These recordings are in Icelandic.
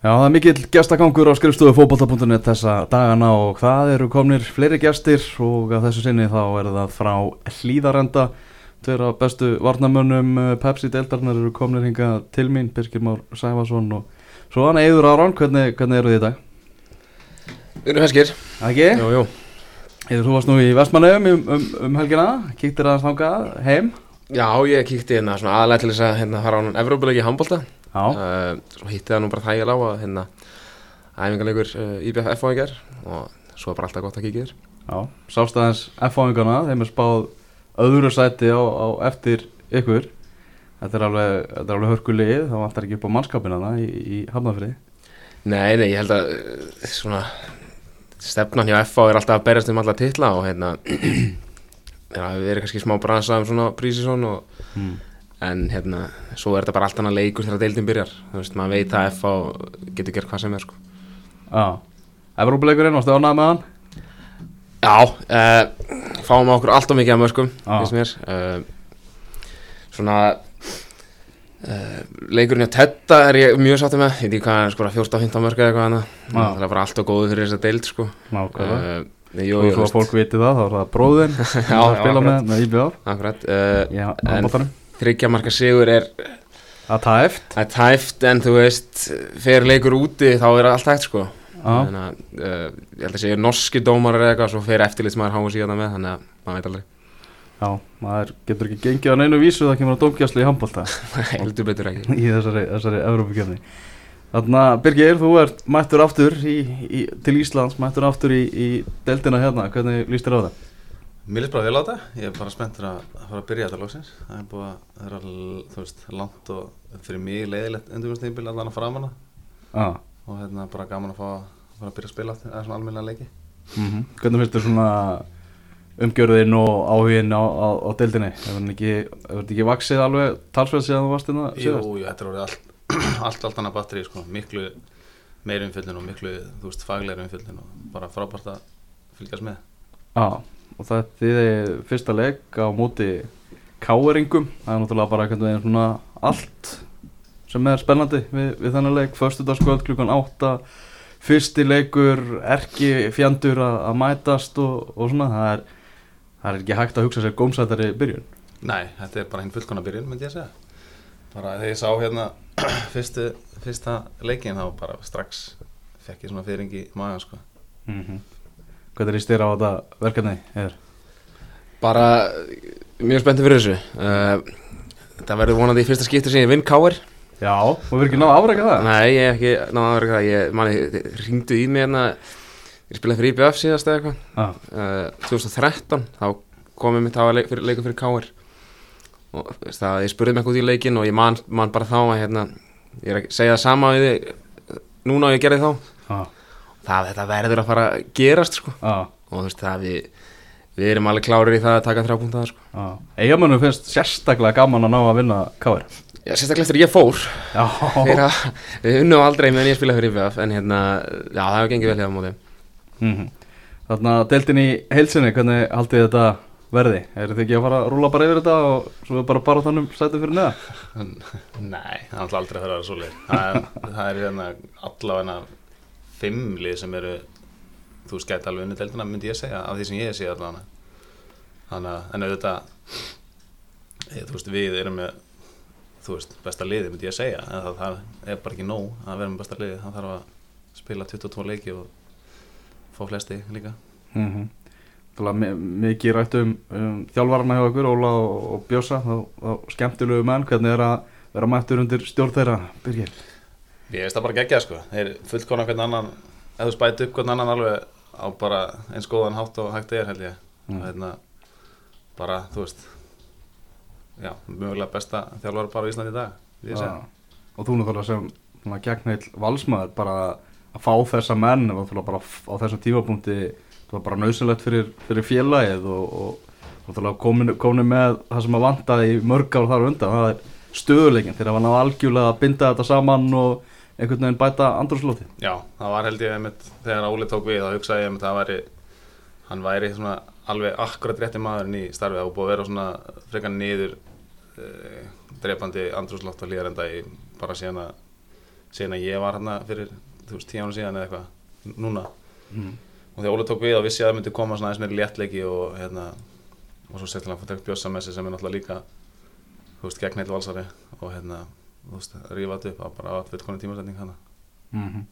Já, það er mikill gestagangur á skrifstofu fókbalta.net þessa dagana og það eru komnir fleiri gestir og að þessu sinni þá er það frá hlýðarenda tveir af bestu varnamönnum eh, Pepsi Deltarnar eru komnir hinga til mín Birgir Már Sæfarsson og svo hann Eður Aron, hvernig, hvernig eru þið í dag? Við erum feskir Ekki? Jú, jú Eður, þú varst nú í Vestmannegum um, um, um helgina, kíktir aðeins þangað heim Já, ég kíkti hérna svona aðalega til þess að hérna fara á hann Evrópuleiki handbólta uh, Svo hitti það nú bara þægilega á að hérna æfingarleikur uh, IBF og ger og svo er bara alltaf gott að kíkja þér já, sást aðeins F-fáingana, þeim er spáð öðru sæti á, á eftir ykkur. Þetta er alveg, þetta er alveg hörkulið, það vantar ekki upp á mannskapinana í, í Hafnafrið Nei, nei, ég held að uh, svona stefnan hjá FA er alltaf að berjast um alla titla og hérna Já, við erum kannski smá bransa um svona prísisón og mm. En hérna, svo er þetta bara allt annað leikur þegar deildin byrjar, þú veist, maður veit að FA getur gert hvað sem er, sko. Já, Evrópuleikurinn, varstu ánægð með hann? Já, uh, fáum okkur allt og mikið af mörgum, Já. finnst mér. Uh, Svona uh, Leikurinn hjá Tedda er ég mjög sáttur með. Ég veit ekki hvað, er, sko, 14-15 mörg eða eitthvað Já. Það er bara allt og góðu fyrir þessa deild, sko. Nákvæmlega. Uh, Jú, Og jú, svo að veist, fólk viti það, þá er það bróðin sem Já, er að já, spila með, akkurat. með IBF akkurat uh, Já, En- handbóltanum Þryggja marka sigur er Það tæft. er tæft, en þú veist Fer leikur úti, þá er allt hægt, sko. Þannig að, uh, ég held að segja norski dómarar eða eitthvað Svo fer eftirlitsmaður háa síðan með Þannig að maður veit aldrei. Já, maður getur ekki gengið á neinu vísu það kemur að dómgjastlu í handbólta Heldur betur ekki. Í þessari, þessari Evrópukefni Þannig að Birgir, þú ert mættur aftur í, í, til Íslands, mættur aftur í, í deltina hérna, hvernig líst þér á það? Mér líst bara vel á þetta, ég er bara spenntur að fara að byrja þetta lóksins Það er búið að vera, þú veist, langt og fyrir mig leiðilegt endurkvæmstíðinbíl allan að fara hana Já, og hérna bara gaman að fá að fara að byrja að spila eða svona almennilega leiki. Mm hvernig finnst þér svona umgjörðin og áhugin á, á, á deildinni? Hefur hann ekki, þetta ekki vaksið alveg talsveld síðan þú varst hérna Jú, síðast? jú, þetta er orðið allt, allt, allt annað batteri, sko, miklu meiri umfyllin og miklu, þú veist, faglegri umfyllin og bara frábært að fylgjast með. Já, og það þið fyrsta leik á móti káeringum, það er náttúrulega bara einhvern veginn svona allt sem er spennandi við, við þennan leik, föstudagskvöld klukkan 8 fyrsti leikur erki fjandur að, mætast og, og svona, það er það er ekki hægt að hugsa sér gómsættari byrjun. Nei, þetta er bara hinn fullkona byrjun, myndi ég að segja. Bara þegar ég sá hérna fyrstu, fyrsta leikin þá bara strax fekk ég svona fyrring í magan, sko. Mm -hmm. Hvernig er þér á þetta verkefni? Er? Bara mjög spenntið fyrir þessu. Uh, Það verður vonandi í fyrsta skipti sem ég vinn Káir Já, við erum ekki náða að afrækja það? Nei, ég hef ekki náða að vera það. Ég mani, ringdu í mig hérna. Ég spilaði fyrir IBF síðast eða eitthvað. Uh, 2013 þá komið mitt að leik, fyrir, fyrir Káir og þú það, ég spurði mig eitthvað út í leikin og ég man, man bara þá að hérna, ég er að segja það sama við uh, núna og ég gerði þá. Já, það þetta verður að fara að gerast sko. og þú veist það við við erum alveg klárir í það að taka þrjá punktar sko. Eigamönnum finnst sérstaklega gaman að ná að vinna káir Já, sérstaklega eftir ég fór Já, Þeir að, við unnum aldrei meðan ég spilaði fyrir IBF en hérna, já það hefur gengið vel hefða móti Mhm. Þannig að deildin í heilsinni, hvernig haldið þetta verði? Er þið ekki að fara að rúla bara yfir þetta og svo bara bara þannig sætið fyrir neða? Nei, það er alltaf aldrei að vera svo leið það er, það er hérna allavega fimm lið sem eru þú veist gæti alveg unni deildina myndi ég segja af því sem ég sé allavega þannig að en auðvitað ég, þú veist við erum með þú veist besta liði myndi ég segja en það, það er bara ekki nóg að vera með besta liði það þarf að spila 22 leiki og fá flesti líka Mm -hmm. Mikið rætt um, um þjálfarna hjá okkur, Óla og, og Bjósa, þá skemmtilegu menn, hvernig er að vera mættur undir stjórn þeirra, Birgir? Ég veist það bara geggjað sko, þeir fullkona hvern annan, eða þú spæti upp hvern annan alveg á bara eins góðan hátt og hægt er held ég. Mm. Hérna, bara, þú veist, já, mögulega besta þjálfara bara á Íslandi í dag, við ég segja. Og þú náttúrulega sem svona, gegnheil valsmaður bara að fá þessa menn og náttúrulega bara á þessum tímapunkti það var bara nöðsynlegt fyrir, fyrir félagið og, og náttúrulega komin, með það sem að vantaði í mörg ár þar undan, það er stöðuleikin þegar hann á algjörlega að binda þetta saman og einhvern veginn bæta andrúrslóti. Já, það var held ég einmitt, þegar Óli tók við, þá hugsaði ég að það væri, hann væri svona alveg akkurat rétti maðurinn í starfið og búið að vera svona frekar niður uh, drepandi andrúslótt og hlýðarenda í bara síðan að síðan að ég var hérna fyrir, ára síðan eða eitthvað, núna mm. og þegar Óli tók við og vissi að það myndi koma svona aðeins meiri léttleiki og hérna og svo settilega fór með sig sem er náttúrulega líka þú veist, gegn heill valsari og hérna, veist, rífa þetta upp á bara að fullkonni tímasetning hana Mm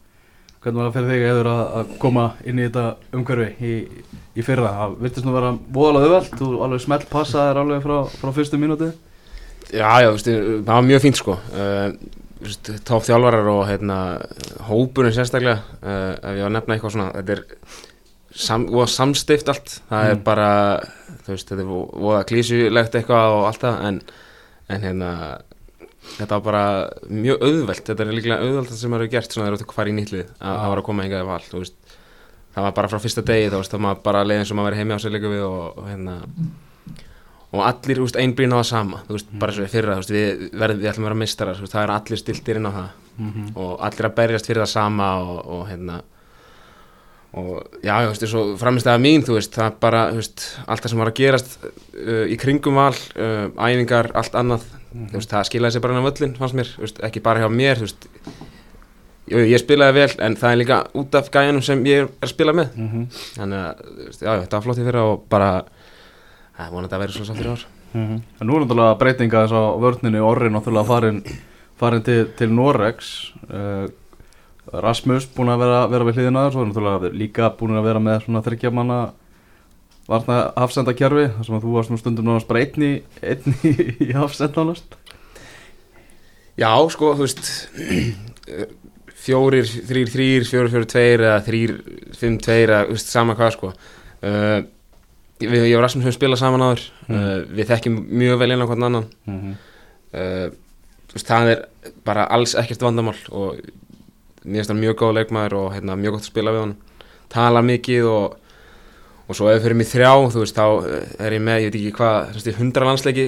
Hvernig var það fyrir þig eður að, að koma inn í þetta umhverfi í, í fyrra? Það virtist nú vera voðalega auðvelt, þú alveg smelt passaðir alveg frá, frá fyrstu mínúti Já, já, þú veist, það var mjög fínt sko. Uh, Tóf þjálfarar og hérna, hópurinn sérstaklega uh, ef ég var að nefna eitthvað svona þetta er sam, samstift allt. Það er Mm. bara, þú veist, þetta er vo- voða klísulegt eitthvað og allt það en, en hérna þetta var bara mjög auðvelt. Þetta er líklega auðvelt sem maður hefur gert svona þegar þú fara í nýtlið að það var að koma hingað í val þú veist, það var bara frá fyrsta degi þá það var bara leiðin sem maður verið heimi á sig líka við og, og hérna og allir, einbrýn á það sama veist, bara svo við fyrra, veist, við, verðum, við ætlum að vera mistarar, það er allir stiltir inn á það. Mm -hmm. og allir að berjast fyrir það sama og, og hérna og já, þú veist, svo framistæða mín, þú veist, það bara, þú veist, allt það sem var að gerast uh, í kringum val, uh, æfingar, allt annað, þú veist, það skilaði sér bara inn á völlin, fannst mér, þú veist, ekki bara hjá mér, þú veist, jú, ég spilaði vel, en það er líka út af gæjanum sem ég er að spila með, Mm -hmm. þannig að, þú veist, já, þetta var flott í fyrra og bara, það vonandi að vera svo sáttur í ár. En nú er náttúrulega breytinga þess á vörninu orri náttúrulega farin, farin til, til Norex uh, Rasmus búin að vera, vera við hliðina þar svo er náttúrulega líka búin að vera með svona þryggja manna varna hafsenda kjærfi þar sem að þú varst nú stundum náttúrulega bara einn í, einn í, í hafsend nánast Já, sko, þú veist fjórir, þrýr, þrýr, fjórir, fjórir, tveir eða þrýr, fimm, tveir eða, þú veist, sama hvað, sko uh, við, ég og Rasmus höfum spilað saman áður Mm. uh, við þekkjum mjög vel inn á hvern annan mm -hmm. uh, þú veist, það er bara alls ekkert vandamál og mér finnst hann mjög góð leikmaður og hérna, mjög gott að spila við hann tala mikið og og svo ef við fyrir mig þrjá, þú veist, þá eh, er ég með, ég veit ekki hvað, hundra landsleiki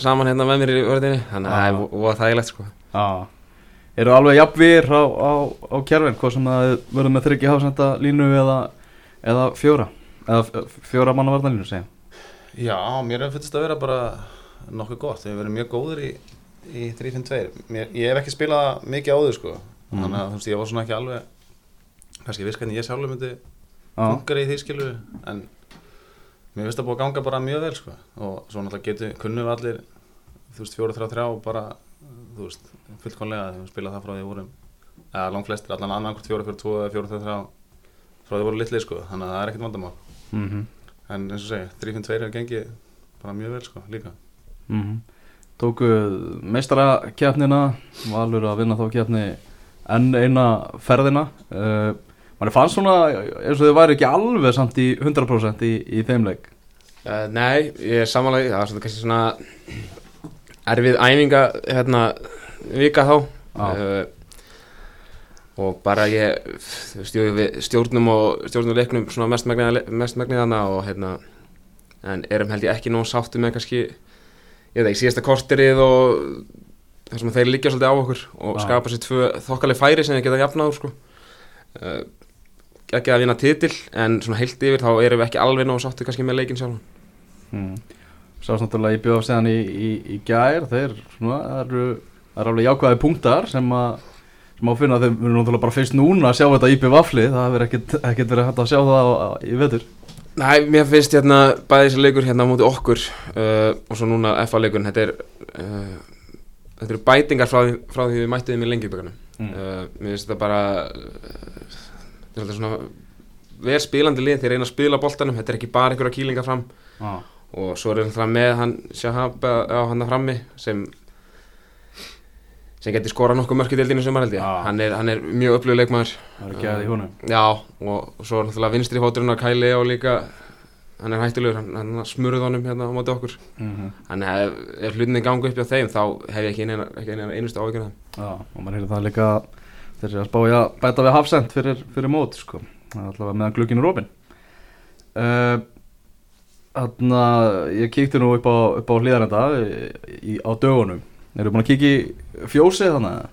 saman hérna með mér í vörðinni. Þannig að það er þægilegt, sko. Já, eru alveg jafnvýr á, á, á kjærfin, hvað sem það verður með þryggja hafsenda línu eða, eða fjóra, eða fjóra manna varnalínu segja. Já, mér finnst að vera bara nokkuð gott, við verið mjög góður í, í 3-5-2 Mér- Ég hef ekki spilað mikið áður sko Mhm. Þannig að þú veist, ég var svona ekki alveg kannski viss hvernig ég sjálfur myndi Já, funkar í því skilu en mér finnst það búið að ganga bara mjög vel sko. Og svo náttúrulega getur kunnum við allir þú veist, 4-3-3 og bara þú veist, fullkonlega þegar við spilað það frá því vorum eða langt flestir, allan annarkvort 4-4-2 eða 4-3-3 frá því við vorum litlir sko. Þannig að það er ekkert vandamál. Mm en eins og segja, 3-5-2 hefur gengið bara mjög vel sko, líka. -hmm. Tóku meistarakefnina, valur að vinna þá kefni enn eina ferðina. Uh, manni fannst svona eins og þau væri ekki alveg samt í 100% í, í þeim leik. Uh, nei, ég er samanlega, það var svona erfið æfinga hérna vika þá Já. uh, og bara ég stjórnum og stjórnum leiknum svona mest megnið mest megnið hana og hérna en erum held ég ekki nóg sáttu með kannski ég veit ekki, síðasta korterið og þar sem þeir liggja svolítið á okkur og Já. skapa sér tvö þokkaleg færi sem þeir geta jafnaður sko uh, ekki að vinna titil en svona heilt yfir þá erum við ekki alveg nóg sáttu kannski með leikin sjálf Mm. Sást náttúrulega í bjóð séðan í, í, í gær, þeir svona, eru, eru alveg jákvæði punktar sem að sem á að finna þeim, erum náttúrulega bara fyrst núna að sjá þetta í bjöð það hefur ekkert, verið hægt að sjá það á, á, í vetur. Næ, mér finnst hérna bæði þessi leikur hérna á móti okkur uh, og svo núna FA leikurinn þetta er uh, þetta eru bætingar frá, því- frá því við mættum þeim í lengjubökunum Mm. uh, mér finnst þetta bara uh, þetta er svolítið svona verð spilandi lið, þeir reyna að spila boltanum þetta er ekki bara einhverja kýlinga fram. Já, og svo er það með hann Shahab á hann að frammi sem sem getur skorað nokkuð mörk í deildinu sem held ég. Já. hann er, hann er mjög upplöðu leikmaður það er ekki að í húnum. Já, og, svo er náttúrulega vinstri fóturinn á Kæli og líka hann er hættulegur, hann, hann smurði honum hérna á móti okkur Mm -hmm. Þannig að ef, hlutinni gangi upp hjá þeim þá hef ég ekki eina, ekki eina einustu af þeim Já, og maður hefði það líka þeir eru að spája að bæta við hafsend fyrir, fyrir mót, sko. Það allavega meðan glugginn er opinn. Uh, Þannig að ég kíkti nú upp á, upp á hlýðarenda í, á dögunum. Eru búin að kíkja í fjósið þannig að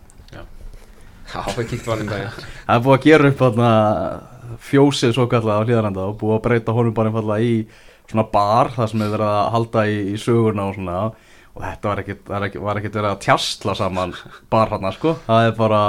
Já, það kíkt var hann daginn það er búið að gera upp þarna fjósið svo kallega á hlýðarenda og búið að breyta honum bara einfallega í svona bar þar sem er verið að halda í, í söguna og svona. Og þetta var er ekkit verið að tjastla saman bar hann sko, það er bara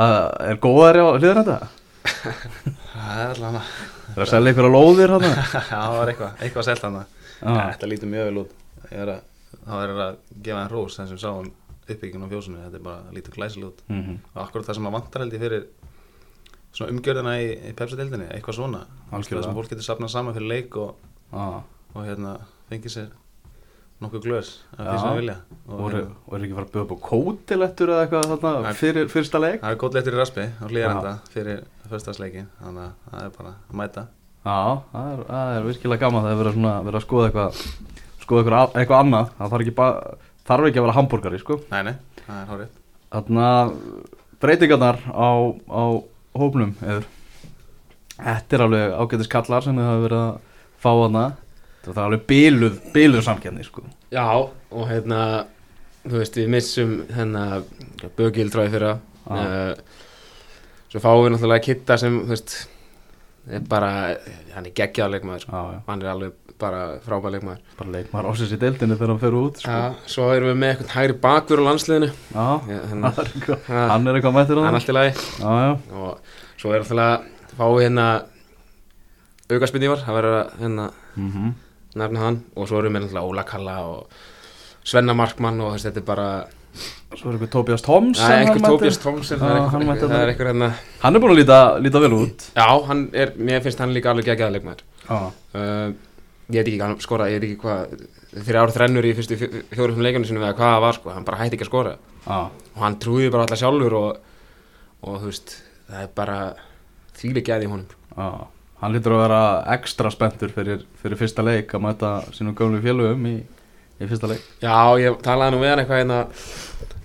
Það er góðar á hliðan þetta? Það er allavega Það er að selja ykkur á lóðir hann það var eitthvað, eitthvað selt hann Þetta lítur mjög vel út. Að, Það er að gefa hann rós þess að við sáum uppbygginu á fjósinu Þetta er bara lítur glæsileg út. Mhm. og akkurat það sem að vantar held ég fyrir svona umgjörðina í, í Pepsi-deildinni eitthvað svona, það sem fólk getur safnað saman fyrir leik og, Já, og hérna fengið sér nokkuð glös af því sem það vilja. Og og hérna, og er ekki fara að bjóða upp á kótilettur eða eitthvað þarna fyrir fyrsta leik? það er góð leittur í raspi á hlýjarenda fyrir förstasleikin þannig að það er bara að mæta. Já, það er, er virkilega gaman það er verið, svona, verið að skoða eitthvað skoða eitthvað, annað. Það þarf ekki, bara, þarf ekki að vera hambúrgari sko. nei, nei, það er hárið Þarna breytingarnar á, á hópnum eður Þetta er alveg ágætis kallar sem þið hafa verið að fá hana Það er alveg bíluð, bíluð samkenni sko. Já, og hérna þú veist, við missum hérna Bögildræði fyrra uh, svo fáum við náttúrulega Kitta sem, þú veist er bara, hann er geggjað leikmaður sko. Já, hann er alveg bara frábæð leikmaður. Bara leikmaður ásins í deildinni þegar hann fer út sko. Já, svo erum við með eitthvað hægri bakvör á landsliðinu. Já, hérna, það er eitthvað- Ha. hann er eitthvað mættur hann er það allt í lagi. Já, já, og svo er náttúrulega fáum við hérna aukarspinnívar, það verður að hérna mhm. nefna hann. Og svo erum við náttúrulega Óla Kalla og Svenna Markmann og veist, þetta er bara Svo er eitthvað Tobias Thompson Það er hann mættur. Tobias það hann það er einhver hérna Hann er búin að líta, líta vel út. Já, hann er, mér finnst hann líka alveg geggjaða leikmaður. Já, uh, Ég veit ekki, hann skoraði, ég veit ekki hvað þrjá ár þrennur í fyrstu fjórum leikunum sinni eða hvað það var sko, hann bara hætti ekki að skora. Já, og hann trúði bara alltaf sjálfur og, og þú veist, það er bara þvíli gæði í honum. Já. Hann lítur að vera ekstra spenntur fyrir, fyrir fyrsta leik að mæta sínum gömlu félögum í, í fyrsta leik. Já, ég talaði nú við hann eitthvað hérna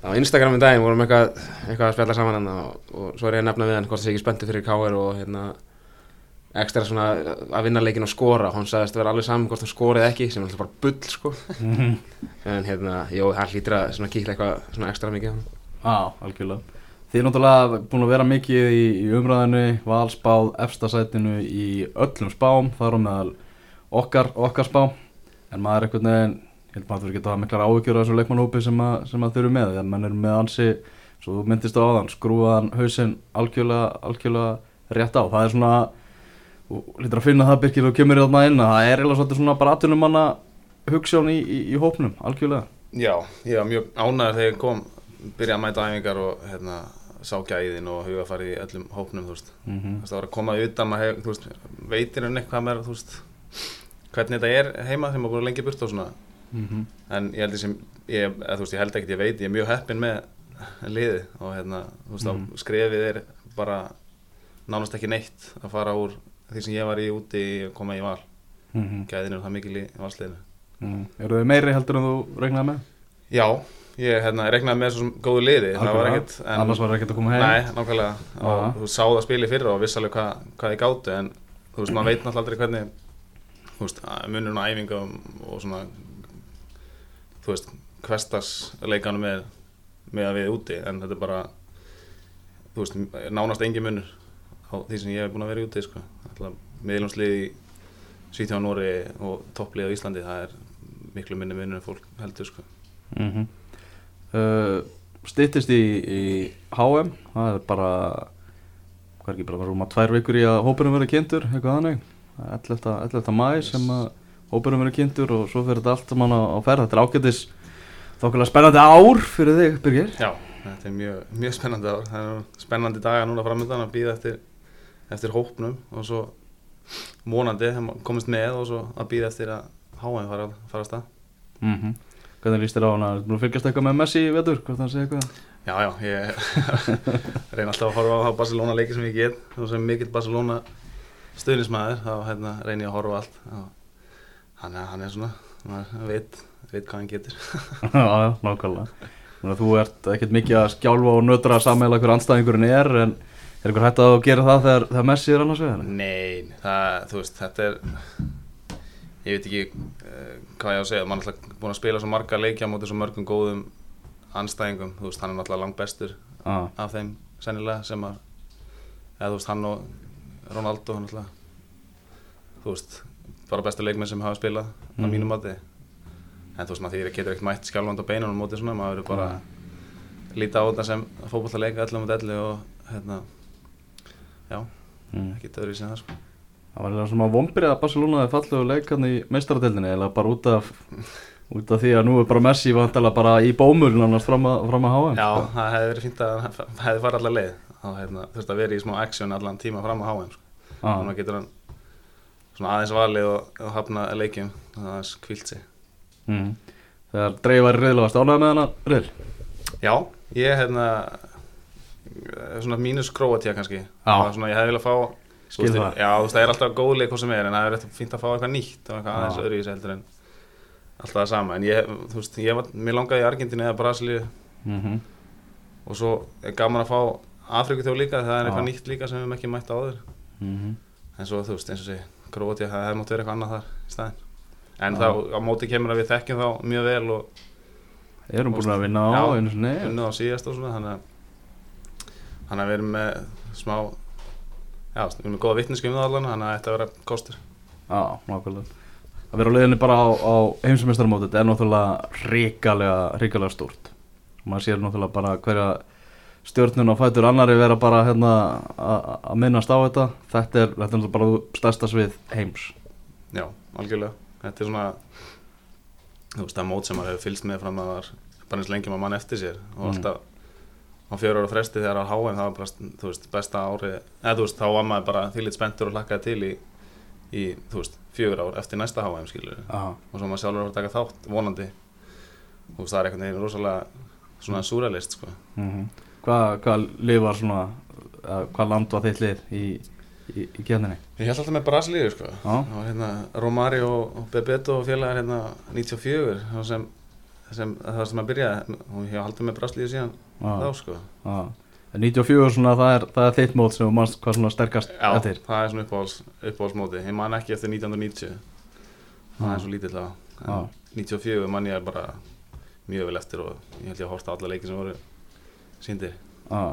á Instagram í daginn, vorum eitthvað, eitthvað að spjalla saman hann og, og svo er ég að nefna við hann hvort það sé ekki spenntur fyrir KR og hérna ekstra svona að vinna leikin og skora. Hann sagðist að vera alveg saman hvort hann skorið ekki sem er alltaf bara bull sko. En hérna, jú, hann hlýtur að svona kíkla eitthvað svona ekstra mikið á algjörlega. Þið er náttúrulega búin að vera mikið í, í umræðinu, valspáð, efstasætinu í öllum spám, þar á meðal okkar, okkar spá en maður er einhvern veginn, ég held maður að þú geta miklar áhyggjur af þessu leikmannhópi sem, að, sem að þau eru með, þegar mann er með ansi, svo myndist á aðan, skrúaðan hausinn algjörlega, algjörlega rétt á, það er svona, þú lítur að finna það Birkir og kemur þarna inn, að það er eiginlega svolítið svona bara atvinnum manna hugssjón í, í, í hópnum, algjörlega. Já, ég var mjög ánæður þegar ég kom byrja að mæta æfingar og hérna, sá gæðin og huga fari í öllum hópnum þú veist, Mm veist, það var að koma utan maður þú veist, veitir henni eitthvað með þú veist, hvernig þetta er heima þegar maður að lengi burt og svona en ég held, sem, ég, eða, veist, ég held ekkert ég veit, ég er mjög heppin með liði og hérna, þú veist, mm. skrefið er bara nánast ekki neitt að fara úr því sem ég var í úti koma í val. Mm gæðin er það mikil í valsliðinu. Mm. Eru þið meiri heldur en þú regnaði með? Já, ég hérna, regnaði með svo góðu liði. Það var ekkert en, Annars var það ekkert að koma heim. Nei, nákvæmlega. Og þú veist, sá það spili fyrra og viss alveg hvað, þið gátu en þú veist, maður veit náttúrulega aldrei hvernig veist, munurinn á æfingum og svona þú veist, hverstasleikanum er með að við úti en þetta er bara þú veist, nánast engin munur á því sem ég hef búin að vera úti sko. meðlumslið í Svítjá Nóri og topplið á Íslandi það er miklu minni munur en fólk heldur sko. mm -hmm. uh, Stittist í, í HM Það er bara Hvað er ekki bara rúma tvær vikur í að hópurum verið kynntur Eitthvað þannig 11. 11. mæ sem að hópurum verið kynntur Og svo fyrir þetta allt saman á, ferð Þetta er ágætis Þokkulega spennandi ár fyrir þig, Birgir Já, þetta er mjög, mjög spennandi ár það er spennandi dagar núna framöndan að býða eftir, eftir hópnum og svo vonandi komist með og svo að býða eftir að háaðin fara, fara að stað mm -hmm. Hvernig líst þér á hana? Þú fylgjast eitthvað með Messi í vetur? Hvort hann segir eitthvað? Já, já, ég reyna alltaf að horfa á Barcelona leiki sem ég get og sem mikill Barcelona stuðnismæður þá hérna, reyna ég að horfa allt hann er, hann er svona maður veit, veit hvað hann getur já, já, nákvæmlega þú ert ekkert mikið að skjálfa og nötra sammeila hver anstæðingurinn er En er eitthvað hægt að gera það þegar, þegar Messi er annars vegar? Nei, það, þú veist, þetta er ég veit ekki uh, hvað ég á að segja, mann er alltaf búin að spila svo marga leikja á móti svo mörgum góðum anstæðingum, þú veist, hann er náttúrulega langt bestur Ah, af þeim sennilega sem að eða þú veist, hann og Ronaldo hann náttúrulega þú veist, bara bestu leikmenn sem hafa spilað á Mhm. mínum mati. En þú veist, maður því getur ekkert mætt skjálfand á beinunum á móti svona, maður verður bara líta á þetta sem fótballtaleika 11 mot 11 og hérna, já, mm. ekki öðru í sinna það sko Það var eiginlega svona vombrið að Barcelona hefði fallið og leikann í meistaradeldinni eða bara út af út af því að nú er bara Messi vantilega bara í bómulin annars fram að, fram að HM Já, sko. það hefði verið fínt að það hefði farið allar leið þá hérna, þurfti að vera í smá action allan tíma fram á HM sko. ah, þannig að getur hann svona aðeins valið og, og hafna leikjum þannig að aðeins kvílt sig mm. Þegar dreif var varst ánægð með hana riðl Já, ég eh, svona mínus Króatíja kannski. Svona, ég hefði viljað fá Skil veist, það. Já, þú veist, það er alltaf góð leik hvað sem er en það er eftir fínt að fá eitthvað nýtt og eitthvað aðeins öðru í þessu heldur en alltaf það sama. En ég, þú veist, ég var, mér langaði í Argentínu eða Brasilíu. Mm -hmm. og svo er gaman að fá Afriku þjó líka, það er eitthvað nýtt líka sem við höfum ekki mætt áður. Mm en svo þú veist, eins og sé, Króatíja það hefði mátt vera eitthvað annað þar í staðinn. En þá á móti kemur að við þekkjum þá mjög vel og þannig að að við erum með smá já, við erum með góða vitneskjum um það allan þannig að þetta vera kostur Já, nákvæmlega. Að vera á leiðinni bara á, á heimsumestarmóti þetta er náttúrulega ríkalega ríkalega stórt. Og maður sér náttúrulega bara hverja stjórnun og fætur annari vera bara hérna að minnast á þetta. Þetta er, þetta er bara stærsta svið heims. Já, algjörlega. Þetta er svona þú veist, það mót sem maður hefur fylgst með fram að það var bara eins lengi maður mann eftir sér og Mm. alltaf á fjör ára fresti þegar á HM það var bara, þú veist, besta ári eða þú veist, þá var maður bara þýlit spenntur og hlakkaði til í, í þú veist, fjögur ár eftir næsta HM skilur Já, og svo maður sjálfur var að taka þátt vonandi. Þú veist, það er einhvern veginn rosalega svona súralist sko. Mm Hvað hva lið var svona að, hvað land var þitt lið í, í, í kjarninni? Ég held alltaf með Brasilíu sko. Já. Það var hérna Romario og Bebeto og félagar hérna 94 það sem, sem, það sem að byrjaði og ég hef haldið með Brasilíu síðan þá Já, sko. Já. En 94 svona það er, það er þitt mót sem mannst hvað svona sterkast Já, eftir. það er svona uppáhalds, uppáhaldsmóti Ég man ekki eftir 1990 Það Já. er svo lítill það Já. en 94 man ég er bara mjög vel eftir og ég held ég að horta á alla leiki sem voru síndir Já,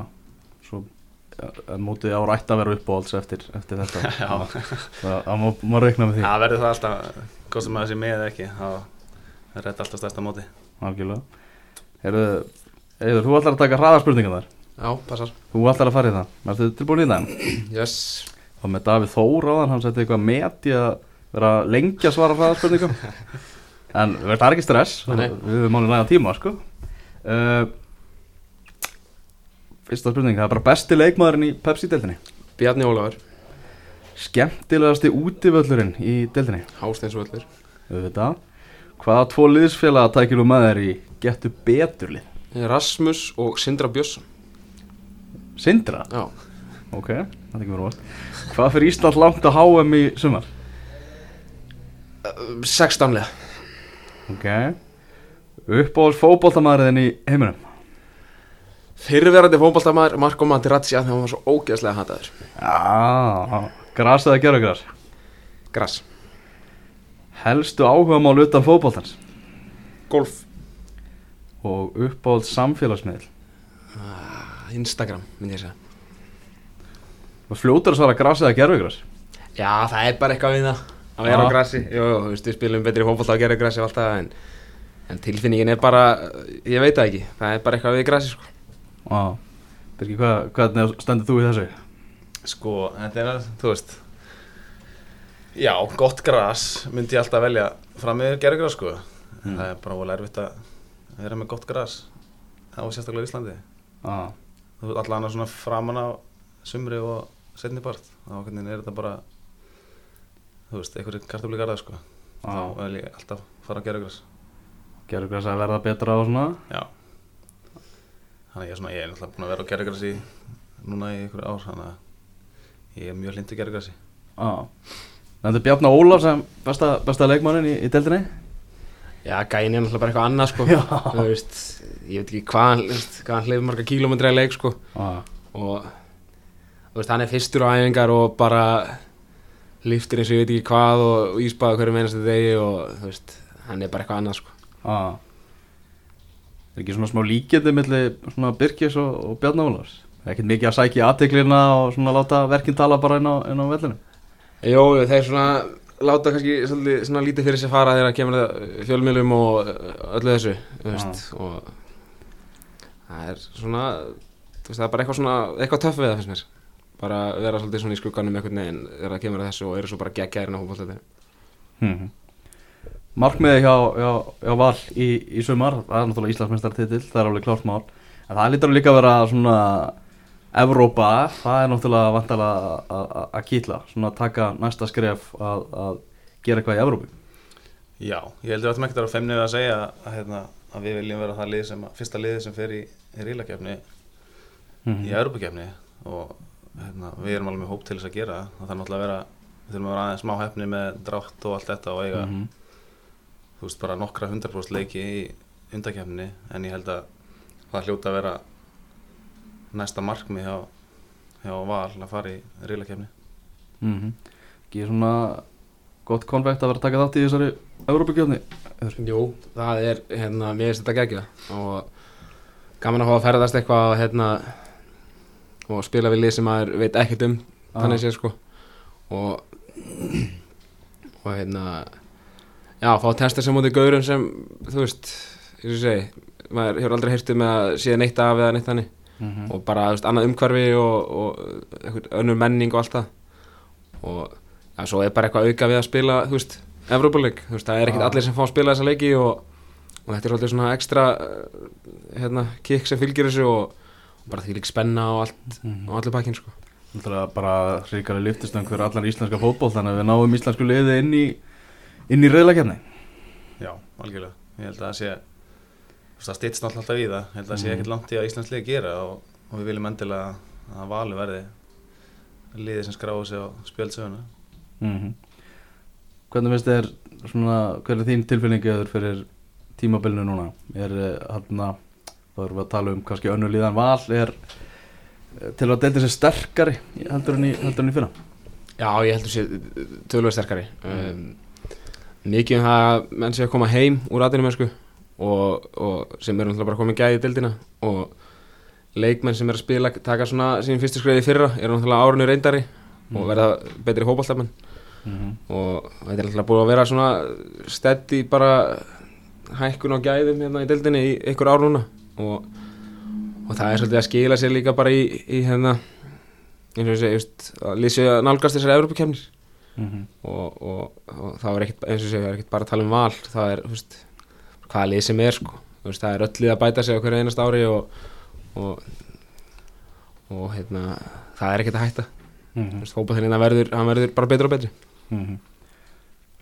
svo mótið ára ætti að vera uppáhalds eftir, eftir þetta. Já. það, má, má reikna með því. Það verður það alltaf, hvort sem maður sé með eða ekki það er rétt alltaf stærsta móti algjörlega. Heyrðu, Eður, þú ætlar að taka hraðarspurningar þar Já, passar. Þú ætlar að fara í það, ertu tilbúin í það? Yes. Og með Davíð Þór á þann, hann setti eitthvað met í að vera lengi að svara hraðarspurningum. En það er ekki stress. Nei. við höfum máli næga tíma sko. Uh, fyrsta spurning, það er bara besti leikmaðurinn í Pepsi-deltinni Bjarni Ólafur. Skemmtilegasti útivöllurinn í deltinni Hásteinsvöllur. Auðvitað. Hvaða tvo liðsfélaga tækir þú með þér í getu beturlið Rasmus og Sindra Björnsson. Sindra, Já. Ok, það er ekki verið vart hvað fyrir Ísland langt að HM í sumar? 16 liða ok. Uppáhalds fótboltamæðurinn í heiminum? Fyrrverandi fótboltamaður Marko Materazzi þegar hann var svo ógeðslega hataður. Já, gras eða gerugras Gras. Helstu áhugamál utan fótboltans? Golf og uppáhalds samfélagsmiðl Ah, Instagram, myndi ég segja. Og fljótur að svara gras eða gerugras Já, það er bara eitthvað við það. Að vera á grassi Jú, þú veist, við spilum betri að gera grassi og allt það en, en tilfinningin er bara, ég veit það ekki. Það er bara eitthvað við grassi sko. já, Birgir, hvað, hvernig stendur þú í þessu? Sko, þetta er að, þú veist Já, gott gras myndi ég alltaf velja fram með gerðgras sko. Mm. Það er bara volið erfitt að vera með gott gras á sérstaklega í Íslandi. Já, Þú veist, allan að svona framan á sumri og setni part þá er þetta bara þú veist, einhverju kartabli garða sko. Þá já vil ég alltaf fara að gerðgras gerugras að verða betra og svona? Já. Þannig að ég er svona, ég er náttúrulega búin að vera á gerðgrasi núna í einhverju ár þannig að ég er mjög hlindu gerðgrasi Já. Þetta er Bjarnar Ólaf sem besta, besta leikmannin í, í deildinni Já, gæin er náttúrulega bara eitthvað annað sko. Veist, ég veit ekki hvað hann, hleyfur marga kílómetri að leik sko. Já, og veist, hann er fyrstur á æfingar og bara liftir eins og ég veit ekki hvað og, íspaða hverju mennstu degi og veist, hann er bara eitthvað annað sko. já Er ekki svona smá líkjandi svona Birkis og, og Bjarnar Ólafs Ekkert mikið að sækja aðteklina og svona láta verkinn tala bara inn á, á vellinu Jó, þeir svona láta kannski svolítið svona lítið fyrir sér fara þegar það kemur það fjölmiðlum og uh, öllu þessu veist, og það er svona veist, það er bara eitthvað svona, eitthvað töff við það finnst mér. Bara vera svolítið svona í skugganum einhvern veginn þegar það kemur þessu og eru svo bara geggjærin á fólkvöldi mm Markmiði hjá, hjá, hjá Val í, í sumar, það er náttúrulega Íslandsmeistartitill, það er alveg klárt mál. En það lítur líka að vera svona Evrópa, það er náttúrulega vantalega að kýtla svona að taka næsta skref að, að gera eitthvað í Evrópu Já, ég heldur að þetta mæktar á femnið að segja að, hérna, að við viljum vera það lið sem, fyrsta lið sem fer í, í rílakefni mm -hmm. í Evrópakefni og hérna, við erum alveg með hóp til þess að gera það það er náttúrulega að vera, við þurfum að vera aðeins smá hefni með drátt og allt þetta og eiga mm -hmm. þú veist bara nokkra 100% leiki í undakefni en ég held að það hljóta að vera næsta markmi hjá, hjá Val að fara í rílakefni mm -hmm. Ekki svona gott konvekt að vera að taka þátt í þessari Evrópakefni Jú, það er, hérna, mér finnst þetta geggja og gaman að fá að ferðast eitthvað hérna og spila við lið sem maður veit ekkert um þannig séð sko. Og og hérna já, fá að testa sem mútið gaurum sem þú veist, ég svo segi maður hefur aldrei heyrstu með að síða neitt af eða neitt þannig mm -hmm. og bara, veist, annað umhverfi og, og önnur menning og allt það og já, svo er bara eitthvað auka við að spila, þú veist Evrópuleik, það er ekkert Já. allir sem fá að spila þessa leiki og, og þetta er svolítið svona ekstra uh, hérna, kikk sem fylgir þessu og, og bara því lík spenna og allt Mhm. og allir pakkin sko Náttúrulega bara ríkari lyftistöng fyrir allan íslenska fótból þannig að við náum íslensku liði inn í inn í reyðlakefni Já, algjörlega. Ég held að það sé, það stýtst náttúrulega alltaf í það. Held að það sé Mhm. ekkert langt í að Íslands liði gera og, og við viljum endilega að valu verði liði sem skráði sig á spjöldsöguna. mm Hvernig finnst þér svona, hver er þín tilfinningiður fyrir tímabilinu núna? Er hann að, þá erum við að tala um kannski önnu líðan val, er eh, til að delta sér sterkari heldur en í, í fyrra? Já, ég heldur sér tölvöð sterkari um, Mikið um það að menn sé að koma heim úr aðeinu mennsku og, og sem eru náttúrulega bara komið gæði í dildina og leikmenn sem er að spila taka svona sín fyrstu skreiði fyrra eru náttúrulega árunni reyndari og verða betri hópalltafmenn Mm -hmm. og þetta er náttúrulega búið að vera svona steddi bara hækkun á gæðum hérna í dildinni í ykkur ár núna. Og, og það er svolítið að skila sér líka bara í, í hérna eins og just, að lýsi að nálgast þessari Evrópakefnir Mm og, og, og það er ekkit, eins og segja, er ekkit bara að tala um val það er, þú veist, hvaða lið sem er sko, þú veist, það er öll lið að bæta sig á hverju einast ári og og, og hérna, það er ekkit að hætta. Mm þú veist, fótballtinn verður, hann verður bara betur og betri. -hmm.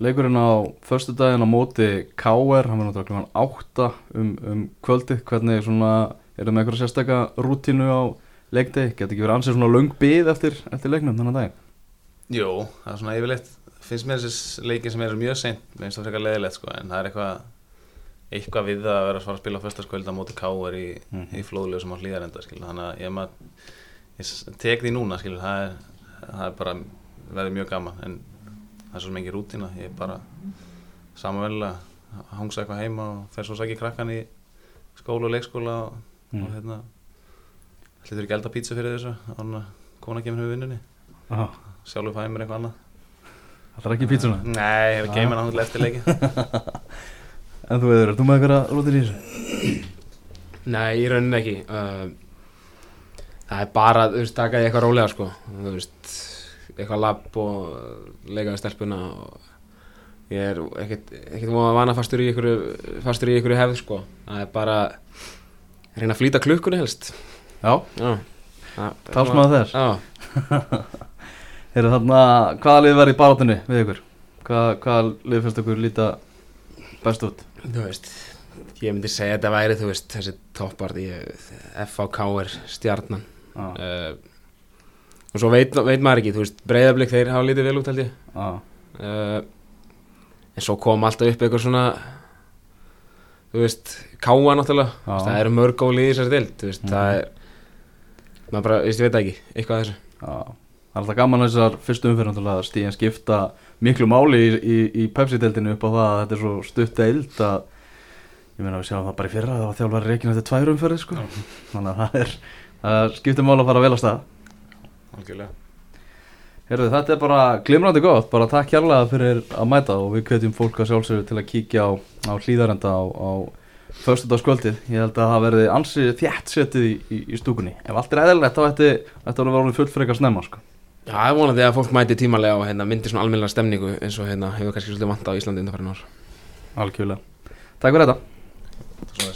Leikurinn á förstu daginn á móti KR, hann verður náttúrulega 8 um, um kvöldi, hvernig svona, er það með eitthvað sérstaka rútínu á leikdegi, getur ekki verið ansið svona löng bið eftir, eftir leiknum þennan dag? Jú, það er svona yfirleitt, finnst mér þessi leikin sem eru mjög seint, mér finnst það frekar leðilegt sko, en það er eitthvað, eitthvað við það að vera að fara að spila á festaskvölda móti káar í, Mhm. í flóðlegu sem á hlýðarenda, þannig að ég, maður, ég tek því núna, skil, það er, það er bara, verður mjög gaman, en það er svo mikið rútina, ég er bara samanvegulega að hangsa eitthvað heima og fer svo sækja krakkan í skóla og leikskóla og, Mm. og hérna, hlýtur ekki elda pítsu fyrir þessu, þannig að kona kemur við vinnunni, sjálfur fæði mér eitthvað annað. það er ekki pítsuna Nei, ég er að geima hann til eftir leikin En þú veður, er þú með eitthvað rútínu í þessu? Nei, í rauninni ekki. Uh, Það er bara, þú veist, taka því eitthvað rólega sko. Þú veist, eitthvað lapp og leika við stelpuna og ég er ekkert, voða vana fastur í ykkur, fastur í ykkur hefð sko. Það er bara reyna að flýta klukkunni helst. Já, Já. Talsmaður þess. Já, Eru þarna, hvaða lið verður í barátunni við ykkur? Hvað, hvaða lið finnst ykkur líta best út? þú veist Ég myndi segja að þetta væri, þú veist, þessi toppart í FVK er stjarnan. Já, uh, og svo veit, veit maður ekki, þú veist, breyðablík þeir hafa lítið vel út held ég. Já, uh, en svo kom alltaf upp eitthvað svona þú veist, káa náttúrulega. Veist, það eru mörg góli í þessari dild þú veist, Mhm. það er maður bara, ég veit ekki, eitthvað að þessu. Það er alltaf gaman að þessar fyrstu umfyrir að stíðan skipta miklu máli í, í, í Pepsi-deildinu upp á það að þetta er svo stutt deild að ég meina við sjáum það bara í fyrra það var þjálfari reikin eftir tvær umfyrir sko. þannig að það er það skiptir mál að fara vel að stað. Algjörlega. Herðu, þetta er bara glimrandi gott, bara takk kjærlega fyrir að mæta og við hvetjum fólk að sjálfsögðu til að kíkja á, á hlýðarenda á, á Föstudagskvöldið, ég held að það verði ansi þjætt setið í, í, í stúkunni. Ef allt er eðlilegt þá ætti þetta að vera full frekar snemma sko. Já, það er vonandi að fólk mæti tímalega og hérna, myndi svona almennilega stemningu eins og hérna, hefur kannski svolítið vant á Íslandi undanfærin ár Algjörlega Takk fyrir þetta.